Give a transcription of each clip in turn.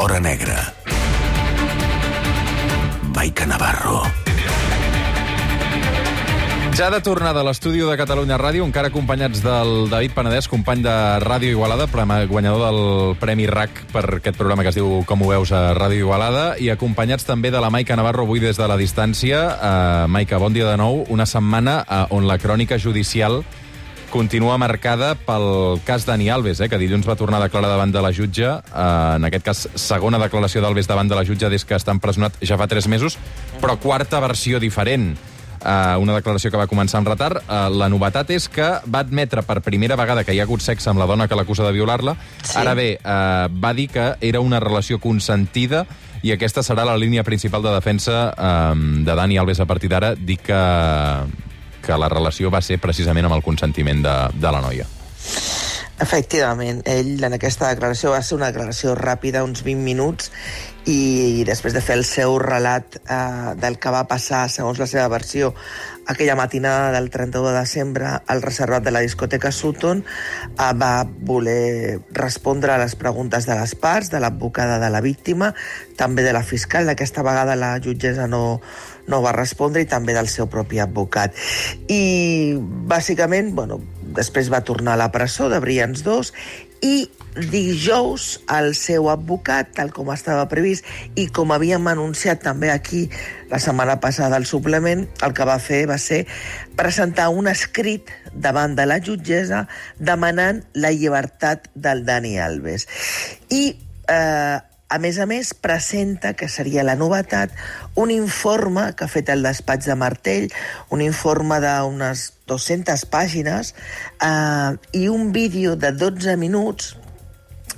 l'hora negra. Maica Navarro. Ja de tornada a l'estudi de Catalunya Ràdio, encara acompanyats del David Penedès, company de Ràdio Igualada, guanyador del Premi RAC per aquest programa que es diu Com ho veus a Ràdio Igualada, i acompanyats també de la Maica Navarro avui des de la distància. Uh, Maica, bon dia de nou. Una setmana uh, on la crònica judicial continua marcada pel cas Dani Alves, eh, que dilluns va tornar a declarar davant de la jutge. Uh, en aquest cas, segona declaració d'Alves davant de la jutge des que està empresonat ja fa tres mesos, però quarta versió diferent uh, una declaració que va començar amb retard. Uh, la novetat és que va admetre per primera vegada que hi ha hagut sexe amb la dona que l'acusa de violar-la. Sí. Ara bé, uh, va dir que era una relació consentida i aquesta serà la línia principal de defensa um, de Dani Alves a partir d'ara, dir que, que la relació va ser precisament amb el consentiment de, de la noia. Efectivament, ell en aquesta declaració va ser una declaració ràpida, uns 20 minuts, i després de fer el seu relat eh, del que va passar, segons la seva versió, aquella matinada del 31 de desembre al reservat de la discoteca Sutton, eh, va voler respondre a les preguntes de les parts, de l'advocada de la víctima, també de la fiscal. Aquesta vegada la jutgessa no, no va respondre i també del seu propi advocat. I, bàsicament, bueno, després va tornar a la presó de Brians 2 i dijous el seu advocat, tal com estava previst i com havíem anunciat també aquí la setmana passada al suplement, el que va fer va ser presentar un escrit davant de la jutgessa demanant la llibertat del Dani Alves. I eh, a més a més, presenta, que seria la novetat, un informe que ha fet el despatx de Martell, un informe d'unes 200 pàgines eh, i un vídeo de 12 minuts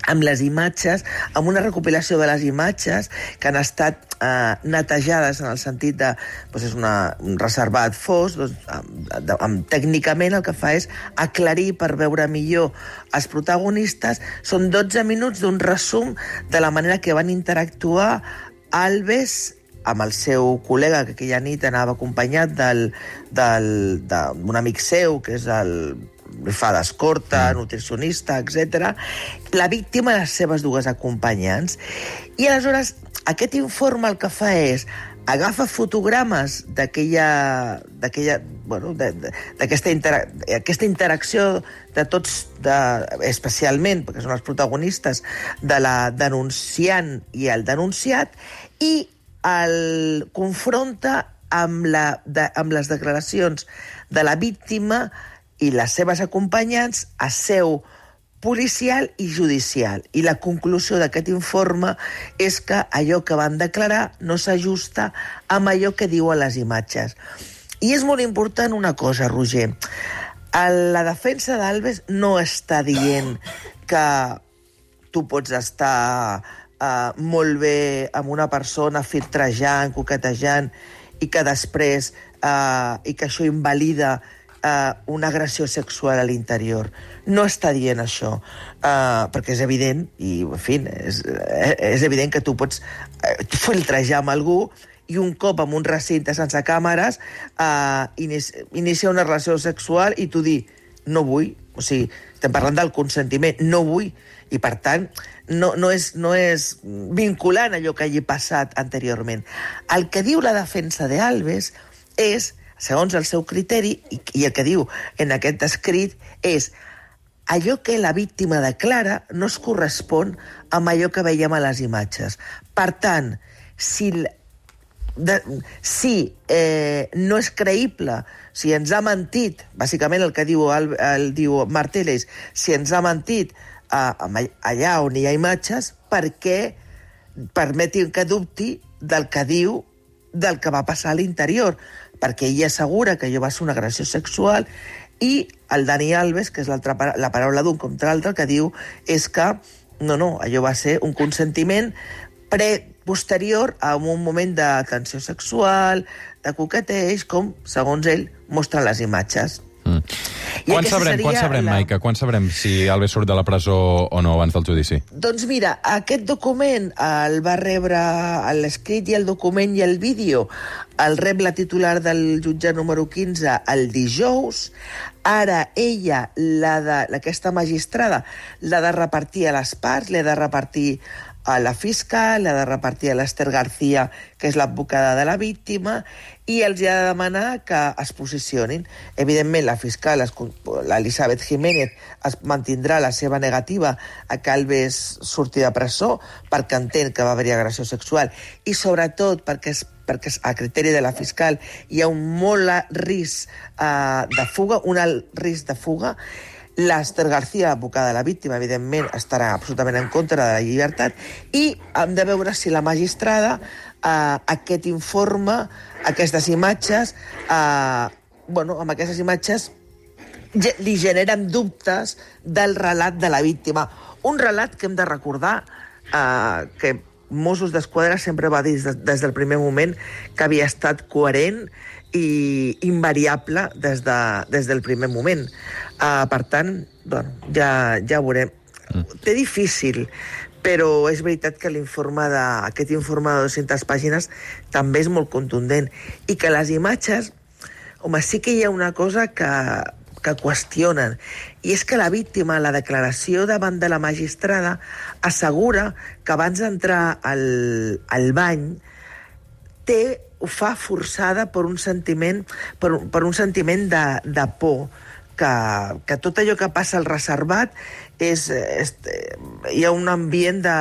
amb les imatges, amb una recopilació de les imatges que han estat eh, netejades en el sentit de... Doncs és una, un reservat fos, doncs, amb, amb, tècnicament el que fa és aclarir per veure millor els protagonistes. Són 12 minuts d'un resum de la manera que van interactuar Alves amb el seu col·lega, que aquella nit anava acompanyat d'un amic seu, que és el li fa d'escorta, mm. nutricionista, etc. La víctima i les seves dues acompanyants. I aleshores aquest informe el que fa és agafa fotogrames d'aquella d'aquella bueno, d'aquesta intera aquesta interacció de tots de, especialment perquè són els protagonistes de la denunciant i el denunciat i el confronta amb, la, de, amb les declaracions de la víctima i les seves acompanyants a seu policial i judicial. I la conclusió d'aquest informe és que allò que van declarar no s'ajusta amb allò que diuen les imatges. I és molt important una cosa, Roger. La defensa d'Alves no està dient que tu pots estar uh, molt bé amb una persona filtrejant, coquetejant, i que després, uh, i que això invalida eh, una agressió sexual a l'interior. No està dient això, eh, perquè és evident, i en fi, és, eh, és evident que tu pots eh, filtrejar amb algú i un cop amb un recinte sense càmeres eh, inici, iniciar una relació sexual i tu dir, no vull, o sigui, estem parlant del consentiment, no vull, i per tant no, no, és, no és vinculant allò que hagi passat anteriorment. El que diu la defensa d'Alves és segons el seu criteri, i, i el que diu en aquest escrit és allò que la víctima declara no es correspon amb allò que veiem a les imatges. Per tant, si, de, si eh, no és creïble, si ens ha mentit, bàsicament el que diu, el, el, diu Martel és, si ens ha mentit eh, allà on hi ha imatges, perquè permeti que dubti del que diu del que va passar a l'interior perquè ella assegura que allò va ser una agressió sexual i el Dani Alves, que és la paraula d'un contra l'altre, que diu és que no, no, allò va ser un consentiment pre posterior a un moment de tensió sexual, de coqueteig, com, segons ell, mostren les imatges. Mm. Quan sabrem, quan sabrem, la... Maica? Quan sabrem si Alves surt de la presó o no abans del judici? Doncs mira, aquest document el va rebre l'escrit i el document i el vídeo el rep la titular del jutge número 15 el dijous. Ara ella, la de, aquesta magistrada, l'ha de repartir a les parts, l'ha de repartir a la fiscal, ha de repartir a l'Ester García, que és l'advocada de la víctima, i els ha de demanar que es posicionin. Evidentment, la fiscal, l'Elisabet Jiménez, es mantindrà la seva negativa a que Alves surti de presó perquè entén que va haver-hi agressió sexual i, sobretot, perquè es perquè a criteri de la fiscal hi ha un molt risc uh, de fuga, un alt risc de fuga, L'Ester García, advocada de la víctima, evidentment, estarà absolutament en contra de la llibertat i hem de veure si la magistrada eh, aquest informe, aquestes imatges, eh, bueno, amb aquestes imatges li generen dubtes del relat de la víctima. Un relat que hem de recordar eh, que Mossos d'Esquadra sempre va dir des, des del primer moment que havia estat coherent i invariable des, de, des del primer moment. Uh, per tant, bueno, ja, ja veurem. Mm. Té difícil, però és veritat que l'informe de, aquest informe de 200 pàgines també és molt contundent i que les imatges, home, sí que hi ha una cosa que, que qüestionen, i és que la víctima, la declaració davant de la magistrada, assegura que abans d'entrar al, al bany té ho fa forçada per un sentiment, per, per un sentiment de, de por, que, que tot allò que passa al reservat és, és, hi ha un ambient de,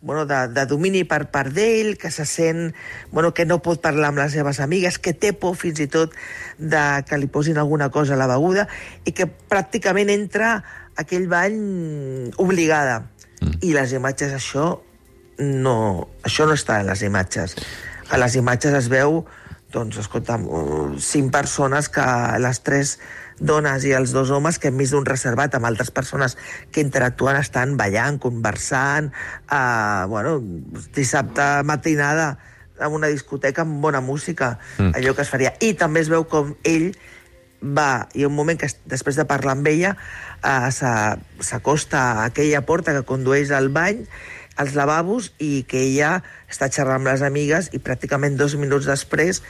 bueno, de, de domini per part d'ell, que se sent bueno, que no pot parlar amb les seves amigues, que té por fins i tot de que li posin alguna cosa a la beguda i que pràcticament entra aquell bany obligada. Mm. I les imatges, això no, això no està en les imatges a les imatges es veu doncs, escolta, cinc persones que les tres dones i els dos homes que hem vist d'un reservat amb altres persones que interactuen estan ballant, conversant, eh, bueno, dissabte matinada en una discoteca amb bona música, mm. allò que es faria. I també es veu com ell va, i un moment que després de parlar amb ella eh, s'acosta a aquella porta que condueix al bany als lavabos i que ella està xerrant amb les amigues i pràcticament dos minuts després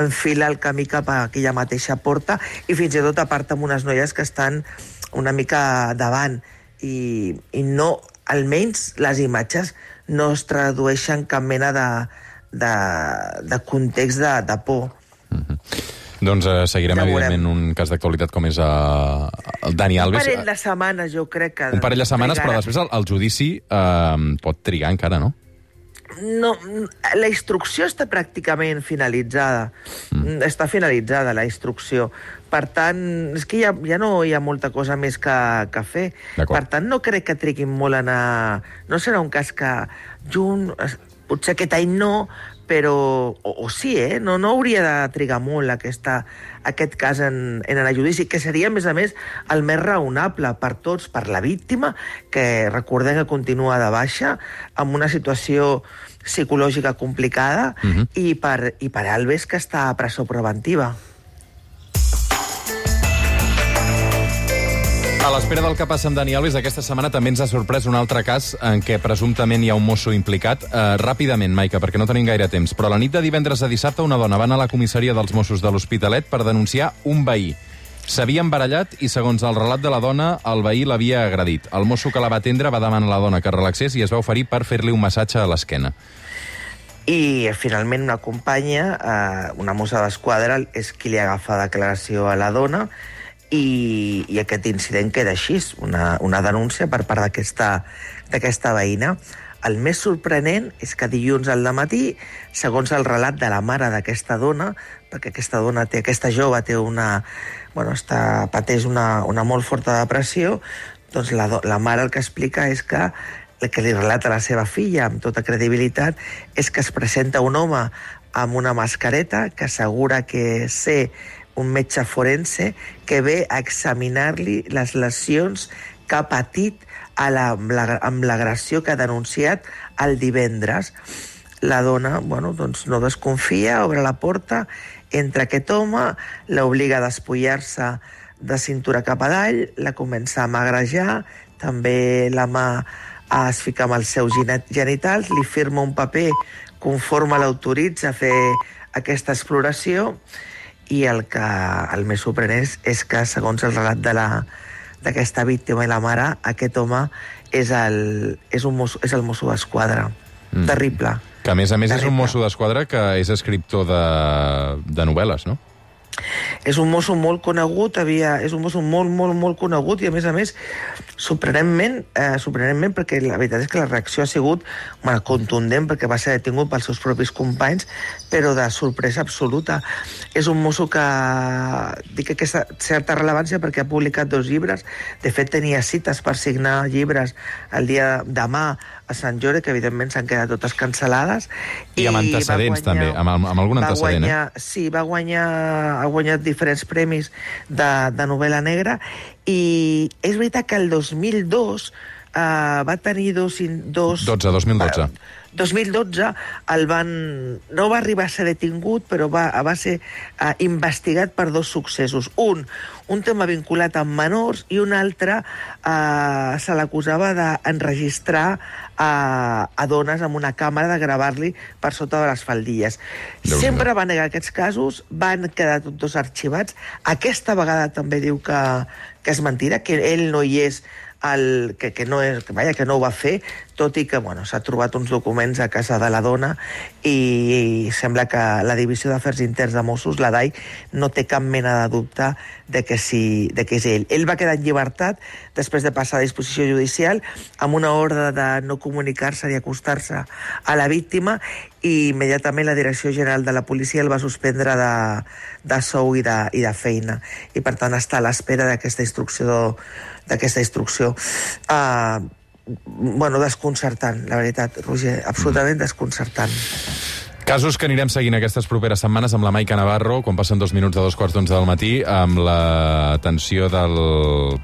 enfila el camí cap a aquella mateixa porta i fins i tot aparta amb unes noies que estan una mica davant i, i no, almenys les imatges no es tradueixen cap mena de, de, de context de, de por. Mm -hmm. Doncs uh, seguirem, ja evidentment, un cas d'actualitat com és uh, el Dani Alves. Un parell de setmanes, jo crec que... Un parell de setmanes, trigarà. però després el, el judici uh, pot trigar encara, no? No, la instrucció està pràcticament finalitzada. Mm. Està finalitzada, la instrucció. Per tant, és que ja, ja no hi ha molta cosa més que, que fer. Per tant, no crec que triguin molt a anar... No serà un cas que junt... Potser aquest any no, però... O, o sí, eh? No, no hauria de trigar molt aquesta, aquest cas en, en el judici, que seria, a més a més, el més raonable per tots, per la víctima, que recordem que continua de baixa, amb una situació psicològica complicada, uh mhm. -huh. i, per, i per Alves, que està a presó preventiva. A l'espera del que passa amb Dani Alves, aquesta setmana també ens ha sorprès un altre cas en què presumptament hi ha un mosso implicat. Uh, ràpidament, Maica, perquè no tenim gaire temps, però la nit de divendres a dissabte una dona va anar a la comissaria dels Mossos de l'Hospitalet per denunciar un veí. S'havia embarallat i, segons el relat de la dona, el veí l'havia agredit. El mosso que la va atendre va demanar a la dona que relaxés i es va oferir per fer-li un massatge a l'esquena. I finalment una companya, eh, una mossa d'esquadra, és qui li agafa declaració a la dona i, i aquest incident queda així, una, una denúncia per part d'aquesta veïna. El més sorprenent és que dilluns al matí, segons el relat de la mare d'aquesta dona, perquè aquesta dona té, aquesta jove té una, bueno, està, pateix una, una molt forta depressió, doncs la, la mare el que explica és que el que li relata la seva filla amb tota credibilitat és que es presenta un home amb una mascareta que assegura que sé un metge forense que ve a examinar-li les lesions que ha patit a la, amb l'agressió que ha denunciat el divendres. La dona bueno, doncs no desconfia, obre la porta, entra aquest home, l'obliga a despullar-se de cintura cap a dalt, la comença a magrejar, també la mà es fica amb els seus genitals, li firma un paper conforme l'autoritza a fer aquesta exploració i el que el més sorprenent és, és que, segons el relat de la d'aquesta víctima i la mare, aquest home és el, és un mosso, és el mosso d'esquadra. Mm. Terrible. Que, a més a més, és un Terrible. mosso d'esquadra que és escriptor de, de novel·les, no? És un mosso molt conegut, havia, és un mosso molt, molt, molt conegut i, a més a més, sorprenentment, eh, sorprenentment perquè la veritat és que la reacció ha sigut bueno, contundent perquè va ser detingut pels seus propis companys, però de sorpresa absoluta. És un mosso que dic aquesta certa rellevància perquè ha publicat dos llibres. De fet, tenia cites per signar llibres el dia demà a Sant Jordi, que evidentment s'han quedat totes cancel·lades. I amb va antecedents, també, amb- amb algun antecedent, eh? guanyar, Sí, va guanyar, guanyat diferents premis de, de novel·la negra i és veritat que el 2002 eh, va tenir dos... dos 12, 2012. Eh, 2012 el van, no va arribar a ser detingut, però va, va ser eh, investigat per dos successos. Un, un tema vinculat amb menors i un altre eh, se l'acusava d'enregistrar a, a dones amb una càmera, de gravar-li per sota de les faldilles. Déu-n'hi-do. Sempre va negar aquests casos, van quedar tots dos arxivats. Aquesta vegada també diu que, que és mentira, que ell no hi és el, que, que, no és, que, vaja, que no ho va fer, tot i que bueno, s'ha trobat uns documents a casa de la dona i, i sembla que la Divisió d'Afers Interns de Mossos, la DAI, no té cap mena de dubte de que, sí, de que és ell. Ell va quedar en llibertat després de passar a disposició judicial amb una ordre de no comunicar-se ni acostar-se a la víctima i immediatament la Direcció General de la Policia el va suspendre de, de sou i de, i de feina. I per tant està a l'espera d'aquesta instrucció d'aquesta instrucció. Uh, bueno, desconcertant, la veritat, Roger, absolutament desconcertant. Casos que anirem seguint aquestes properes setmanes amb la Maica Navarro, quan passen dos minuts de dos quarts d'onze del matí, amb l'atenció del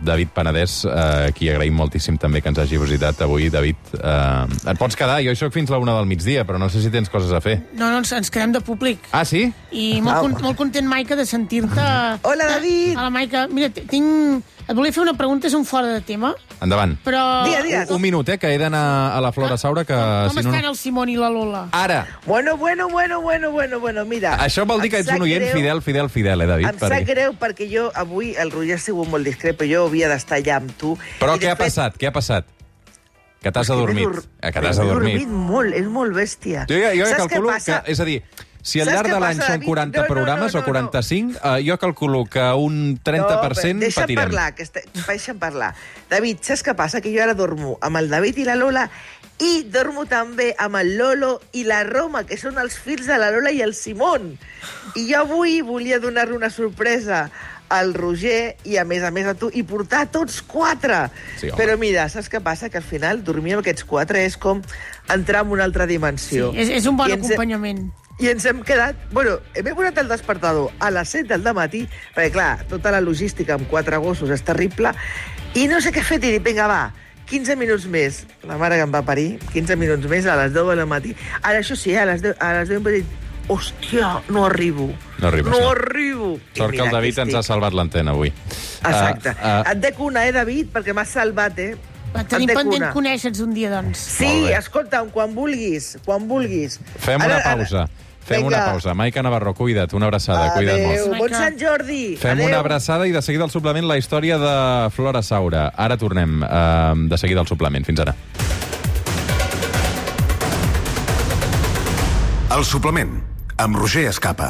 David Penedès, eh, qui agraïm moltíssim també que ens hagi visitat avui. David, eh, et pots quedar? Jo hi soc fins la una del migdia, però no sé si tens coses a fer. No, no, ens, ens quedem de públic. Ah, sí? I molt, Ah. con, molt content, Maica, de sentir-te... Hola, David! Hola, Maica. Mira, tinc... Et volia fer una pregunta, és un fora de tema, Endavant. però... Digues, digues. Un, un minut, eh, que he d'anar a la Flora Saura, que... Com si no, estan no... el Simón i la Lola? Ara! Bueno, bueno, bueno, bueno, bueno, bueno, mira... Això vol dir que ets un oient greu- fidel, fidel, fidel, eh, David? Em sap greu perquè jo avui el Roger ha sigut molt discret, però jo havia d'estar allà amb tu. Però què ha fet, passat? Què ha passat? Que t'has adormit. Eh, Que t'has adormit. dormit molt, és molt bèstia. Jo, ja, jo ja Saps què calculo passa? que... És a dir, si al llarg de l'any són David? 40 No, no, programes no, no, o 45, eh, jo calculo que un 30% no, però deixa'm patirem. parlar, que este... deixa'm parlar. David, saps què passa? Que jo ara dormo amb el David i la Lola i dormo també amb el Lolo i la Roma, que són els fills de la Lola i el Simón. I jo avui volia donar-li una sorpresa al Roger i, a més a més, a tu, i portar tots quatre. Sí, home. Però mira, saps què passa? Que al final dormir amb aquests quatre és com entrar en una altra dimensió. És, és un bon I ens- acompanyament. I ens hem quedat... Bueno, m'he posat el despertador a les 7 del matí, perquè, clar, tota la logística amb quatre gossos és terrible, i no sé què fer, i dic, vinga, va, 15 minuts més. La mare que em va parir, 15 minuts més a les 10 del matí. Ara, això sí, a les 10, a les 10 em va dir, hòstia, no arribo. No arribes, No no. arribo. Sort que el David ens ha salvat l'antena avui. Exacte. Uh, uh, Et dec una, eh, David, perquè m'has salvat, eh? Va, Tenim pendent conèixer-nos un dia, doncs. Sí, bé. escolta'm, quan vulguis, quan vulguis. fem Ara- una ara- pausa. Fem Vinga. una pausa. Maica Navarro, cuida't, una abraçada, cuida't Adéu, molt. bon Maica. Sant Jordi. Fem Adéu. una abraçada i de seguida al suplement la història de Flora Saura. Ara tornem eh, de seguida al suplement. Fins ara. El suplement, amb Roger Escapa.